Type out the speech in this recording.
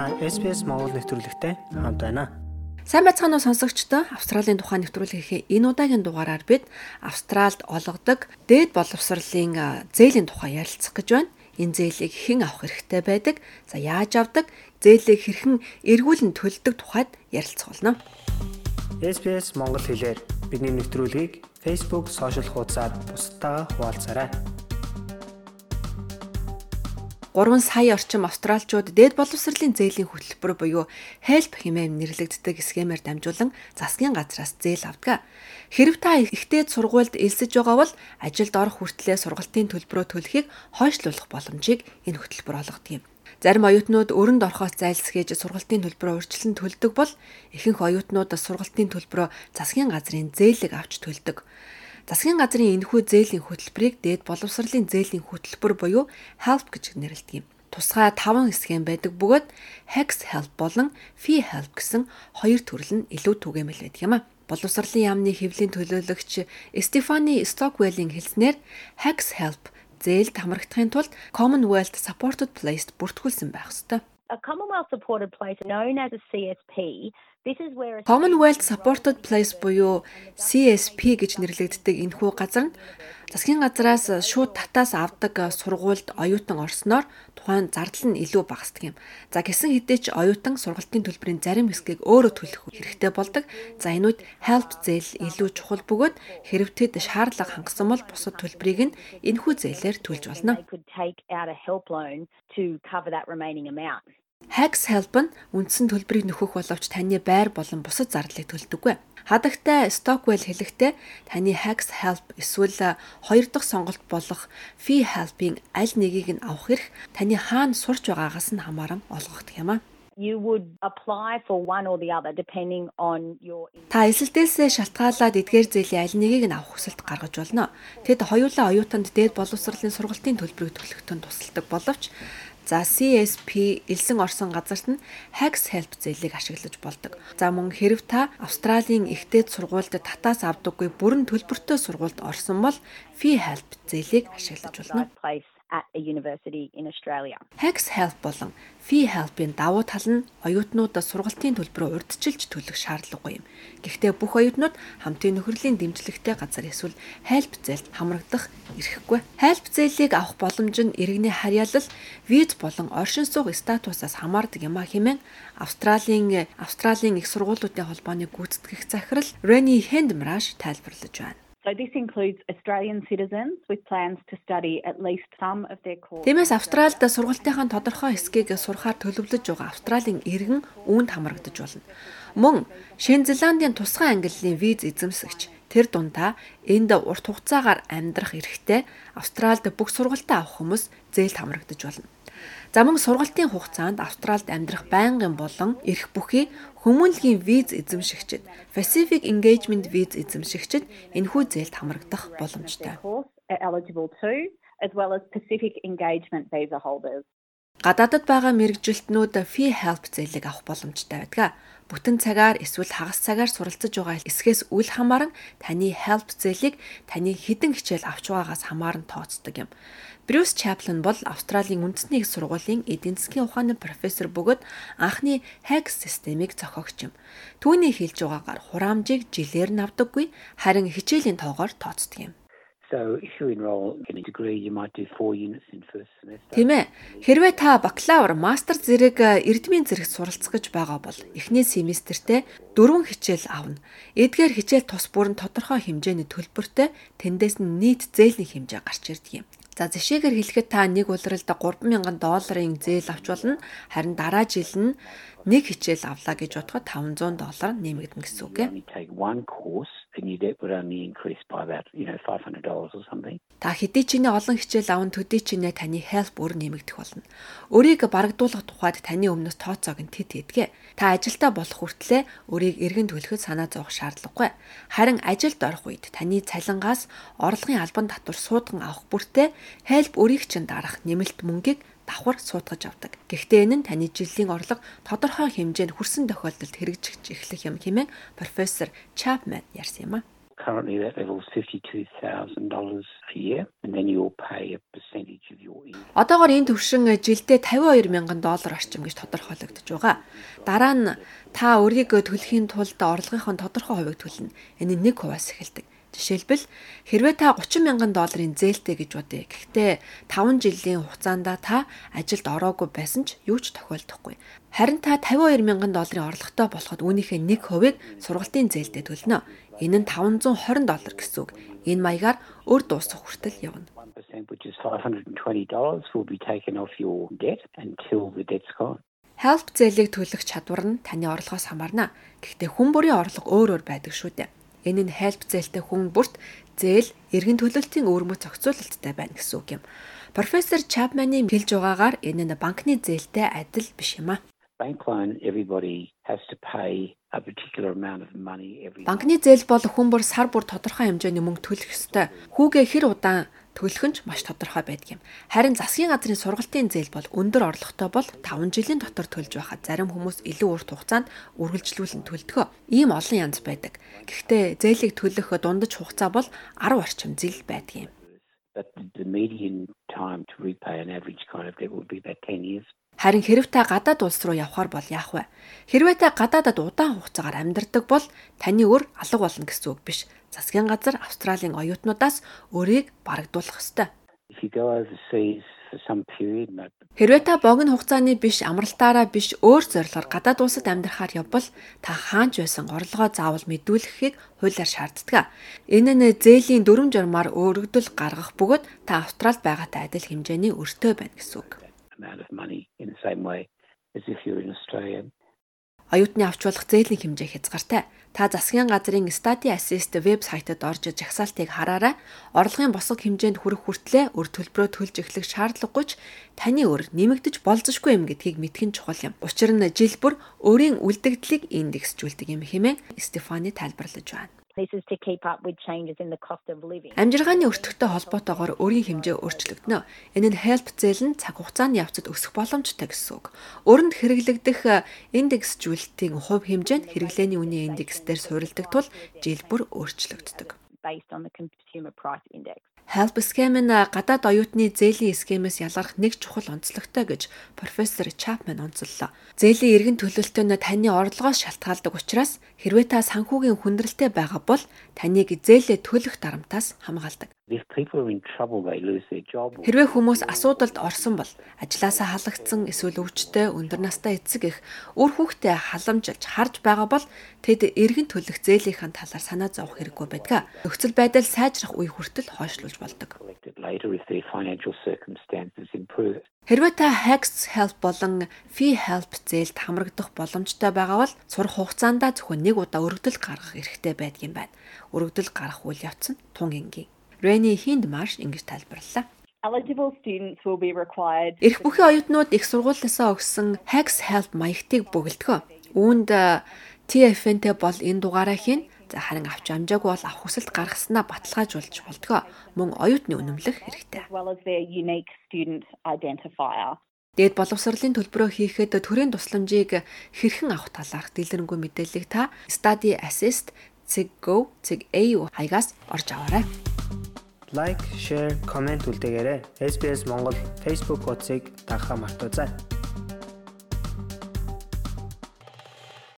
Та SPS Монгол нэвтрүүлэгтэй хамт байна. Сайн байцгаана уу сонсогчдоо Австралийн тухайн нэвтрүүлгийнхээ энэ удаагийн дугаараар бид Австралд олгодог дээд боловсролын зээлийн тухай ярилцах гэж байна. Энэ зээлийг хэн авах хэрэгтэй байдаг? За яаж авдаг? Зээлийг хэрхэн эргүүлэн төлдөг тухайд ярилцах болно. SPS Монгол хэлээр бидний нэвтрүүлгийг Facebook сошиал хуудасаар бусдаа хуваалцаарай. 3 сая орчим австралчууд дээд боловсролын зээлийн хөтөлбөр буюу HELP хэмээн нэрлэгддэг схемээр дамжуулан засгийн газраас зээл авдаг. Хэрв та ихтэй сургуульд элсэж байгаа бол ажилд орох хүртлээр сургалтын төлбөрөө төлөхийг хойшлуулах боломжийг энэ хөтөлбөр олгодог юм. Зарим оюутнууд өрөнд орохоос зайлсхийж сургалтын төлбөрөө урьдчилан төлдөг бол ихэнх оюутнууд сургалтын төлбөрөө засгийн газрын зээлэг авч төлдөг. Засгийн газрын энэхүү зээлийн хөтөлбөрийг дээд боловсролын зээлийн хөтөлбөр буюу HELP гэж нэрлэдэг юм. Тусгай 5 схем байдаг бөгөөд HEX HELP болон Fee HELP гэсэн хоёр төрөл нь илүү түгээмэл байдаг юм а. Боловсролын яамны хэвлийн төлөөлөгч Стефани Стоквеллийн хэлснээр HEX HELP зээлд хамрагдахын тулд Commonwealth Supported Place бүртгүүлсэн байх ёстой. A Commonwealth supported place known as a CSP Commonwealth Supported Place буюу CSP гэж нэрлэгддэг энэхүү газар нь засгийн газраас шууд татаас авдаг сургуульд оюутан орсноор тухайн зардал нь илүү багасдаг юм. За гисэн хэдий ч оюутан сургалтын төлбөрийн зарим хэсгийг өөрөө төлөх хэрэгтэй болдог. За энэ үед help зээл илүү чухал бөгөөд хэрэг тэд шаардлага хангасан бол бусад төлбөрийг нь энэхүү зээлээр төлж болно. Hax Help нь үндсэн төлбөрийг нөхөх боловч таны байр болон бусад зардлыг төлдөггүй. Хадагтай Stockwell хэлэхдээ таны Hax Help эсвэл хоёр дахь сонголт болох Fee Help-ийн аль нэгийг нь авах эрх таны хаана сурч байгаагаас нь хамааран олгогдох юм аа you would apply for one or the other depending on your Та эсэлтээсээ шалтгаалаад эдгээр зээлийн аль нэгийг нь авах хүсэлт гаргаж болно. Тэд хоёулаа оюутанд дээд боловсролын сургалтын төлбөрийг төлөхтөн тусалдаг боловч За CSP элсэн орсон газарт нь Hax Help зээлийг ашиглаж болдог. За мөн хэрв та Австралийн ихтэйд сургуульд татаас авдаггүй бүрэн төлбөртэй сургуульд орсон бол Fee Help зээлийг ашиглаж болно at a university in Australia. Hax Help болон Fee Help-ийн давуу тал нь оюутнуудад сургалтын төлбөрөө урьдчилж төлөх шаардлагагүй юм. Гэхдээ бүх оюутнууд хамтын нөхөрлийн дэмжлэгтэй газар эсвэл Help зээлд хамрагдах эрхгүй. Help зээлийг авах боломж нь иргэний харьяалал, виз болон оршин суух статусаас хамаардаг юм а хэмээн Австралийн Австралийн их сургуулиудын холбооны гүйцэтгэх захирал Reni Hendmrash тайлбарлаж байна. So this includes Australian citizens with plans to study at least some of their courses. Тиймээс Австральд сургалтынхаа тодорхой хэсгийг сурахаар төлөвлөж байгаа Австралийн иргэн үүнд хамрагдаж болно. Мөн Шинэ Зеландийн тусгай ангиллын виз эзэмсэгч тэр дундаа энд урт хугацаагаар амьдрах эрхтэй Австральд бүх сургалтаа авах хүмүүс зээлд хамрагдаж болно. За мөн сургалтын хугацаанд Австральд амьдрах байнгын болон эрх бүхий хүмүүнлэгийн виз эзэмшигчид Pacific Engagement виз эзэмшигчид энэхүү зээлд хамрагдах боломжтой. as well as Pacific Engagement visa holders. Гадаадд байгаа мэрэгжилтнүүд fee help зээлийг авах боломжтой байдаг. Бүтэн цагаар эсвэл хагас цагаар суралцж байгаа эсхээс үл хамааран таны help зээлийг таны хідэн хичээл авч байгаагаас хамааран тооцдог юм. Брюс Чаплин бол Австралийн үндэсний их сургуулийн эдийн засгийн ухааны профессор бөгөөд анхны HEX системийг зохиогч юм. Түүний хэлж байгаагаар хураамжийг жилээр нь авдаггүй харин хичээлийн тоогоор тооцдог юм. So if you enroll in a degree you might do 4 units in first semester. Тийм ээ. Хэрвээ та бакалавр, мастер зэрэг эрдмийн зэрэгт суралцах гэж байгаа бол эхний семестртээ дөрвөн хичээл авна. Эдгээр хичээл тус бүр нь тодорхой хэмжээний төлбөртэй тэндээс нь нийт зээлийн хэмжээ гарч ирдэг юм. За зэшээгээр хэлэхэд та нэг улиралд 3000 долларын зээл авч болно. Харин дараа жил нь нэг хичээл авлаа гэж бодоход 500 доллар нэмэгдэнэ гэсэн үг. Та хэдий чиний олон хичээл аван төдий чиний таны help өөр нэмэгдэх болно. Өрийг барагдуулах тухайд таны өмнөөс тооцоог нь тэт хийдгээ. Та ажилдаа болох хүртлээр өрийг эргэн төлөхөд санаа зовох шаардлагагүй. Харин ажилд орох үед таны цалингаас орлогын албан татвар суудган авах бүртээ help өрийг чинь дарах нэмэлт мөнгийг давхар суудгаж авдаг. Гэхдээ энэ нь таны жилийн орлого тодорхой хэмжээнд хүрсэн тохиолдолд хэрэгжиж эхлэх юм хэмээн профессор Chapman ярьсан юм а. Currently that level is $52,000 a year and then you'll pay a percentage of your income. Одоогоор энэ төвшин жилдээ 52 мянган доллар орчим гэж тодорхойлогдож байгаа. Дараа нь та өөрийгөө төлөхийн тулд орлогынхон тодорхой хувийг төлнө. Энэ нь 1%-аас эхэлдэг. Жишээлбэл хэрвээ та 30 мянган долларын зээлтэй гэж бодъё. Гэхдээ 5 жилийн хугацаанд та ажилд ороогүй байсан ч юу ч тохиолдохгүй. Харин та 52 мянган долларын орлоготой болоход үүнийхээ 1% сургалтын зээлдээ төлнө. Энэ нь 520 доллар гэсэн үг. Энэ маягаар өр дуусах хүртэл явна. 1% which is $520 will be taken off your debt until the debt's gone. Help зээлийг төлөх чадвар нь таны орлогоос хамаарна. Гэхдээ хүн бүрийн орлого өөр өөр байдаг шүү дээ. Энэ нь help зээлтэй хүн бүрт зээл эргэн төлөлтийн өвөрмөц зохицуулалттай байна гэсэн үг юм. Профессор Чапманы хэлж байгаагаар энэ нь банкны зээлтэй адил биш юм а. Bank loan everybody has to pay a particular amount of money every Банкны зээл бол хүн бүр сар бүр тодорхой хэмжээний мөнгө төлөх ёстой. Хүүгээ хэр удаан төлөх нь ч маш тодорхой байдаг юм. Харин засгийн газрын сургалтын зээл бол өндөр орлоготой бол 5 жилийн дотор төлж байхад зарим хүмүүс илүү урт хугацаанд үргэлжлүүлэн төлдгөө. Ийм олон янз байдаг. Гэхдээ зээлийг төлөх дундаж хугацаа бол 10 орчим зэл байдаг юм. but the median time to repay an average kind of debt would be about 10 years. Харин хэрв та гадаад улс руу явхаар бол яах вэ? Хэрвээ та гадаадад удаан хугацаагаар амьдардаг бол таны өр алга болно гэсэн үг биш. Засгийн газар Австралийн оюутнуудаас өрийг барагдуулах ёстой. Хэрвээ та богино хугацааны биш амралтаараа биш өөр зорилгоор гадаад улсад амьдрахаар явбал та хаанч байсан орлогоо заавал мэдүүлэхийг хуулиар шаарддаг. Энэ нь зээлийн дүрм журмаар өргөдөл гаргах бөгөөд та Австралид байгаатай адил хэмжээний өртөө байна гэсэн үг. Amount of money in the same way as if you're in Australia. Оюутны авч болох зээлийн хэмжээ хязгаартай. Та засгийн газрын Study Assist веб сайтад орж жагсаалтыг хараарай. Орлогын босго хэмжээнд хүрэх хүртлээр өр төлбөрөө төлж эхлэх шаардлагагүй ч таны өр нэмэгдэж болзошгүй юм гэдгийг мэдэх нь чухал юм. Учир нь жил бүр өөрийн үлдэгдлийг индексжүүлдэг юм хэмээн Стефани тайлбарлаж байна. This is to keep up with changes in the cost of living. Амжиргааны өртөгтэй холбоотойгоор өөрийн хэмжээ өөрчлөгдөнө. Энэ нь help зээл нь цаг хугацааны явцад өсөх боломжтой гэсэн үг. Өрөнд хэрэглэгдэх э, индексжүүлэлтийн хувь хэмжээ нь хэрэглээний үнийн индекс дээр суурилдаг тул жил бүр өөрчлөгддөг. based on the consumer price index. Help scam нь гадаад оюутны зээлийн схемээс ялгарх нэг чухал онцлогтой гэж профессор Chapman онцоллоо. Зээлийн эргэн төлөлтөө нь таны орлогоос шалтгаалдаг учраас хэрвээ та санхүүгийн хүндрэлтэй байгаа бол таныг зээлээ төлөх дарамтаас хамгаалдаг. Хэрвээ хүмүүс асуудалд орсон бол ажлаасаа халагдсан эсвэл өвчтөе өндөр настай эцэг их үр хүүхдээ халамжилж харж байгаа бол тэд эргэн төлөх зээлийнхэн талаар санаа зовох хэрэггүй байдаг. Нөхцөл байдал сайжрах үе хүртэл хойшлуулж болдог. Хэрвээ та Hex Help болон Fee Help зээлд хамрагдах боломжтой байгаа бол сурах хугацаанд зөвхөн нэг удаа өргөдөл гаргах эрхтэй байдаг юм байна. Өргөдөл гарах үйл явц нь тун энгийн. Рени Хиндмарш ингэж тайлбарллаа. Eligible students will be required Ирэх бүхий оюутнууд их сургуулиасаа өгсөн Hex Help маягтыг бөглөдгөө. Үүнд э, TFN-тэй бол энэ дугаараа хийн. За харин авч амжаагүй бол авах хүсэлт гаргаснаа баталгаажуулж болдгоо. Мөн оюутны үнэмлэх хэрэгтэй. Дээд боловсролын төлбөрөө хийхэд төрийн тусламжийг хэрхэн авах талаарх дэлгэрэнгүй мэдээллийг та Study Assist Cig.go Cig.au хаягаас орж аваарай. Лайк, шеэр, комент үлдээгээрэй. SBS Монгол Facebook хуудсыг дагахаа мартаоцай.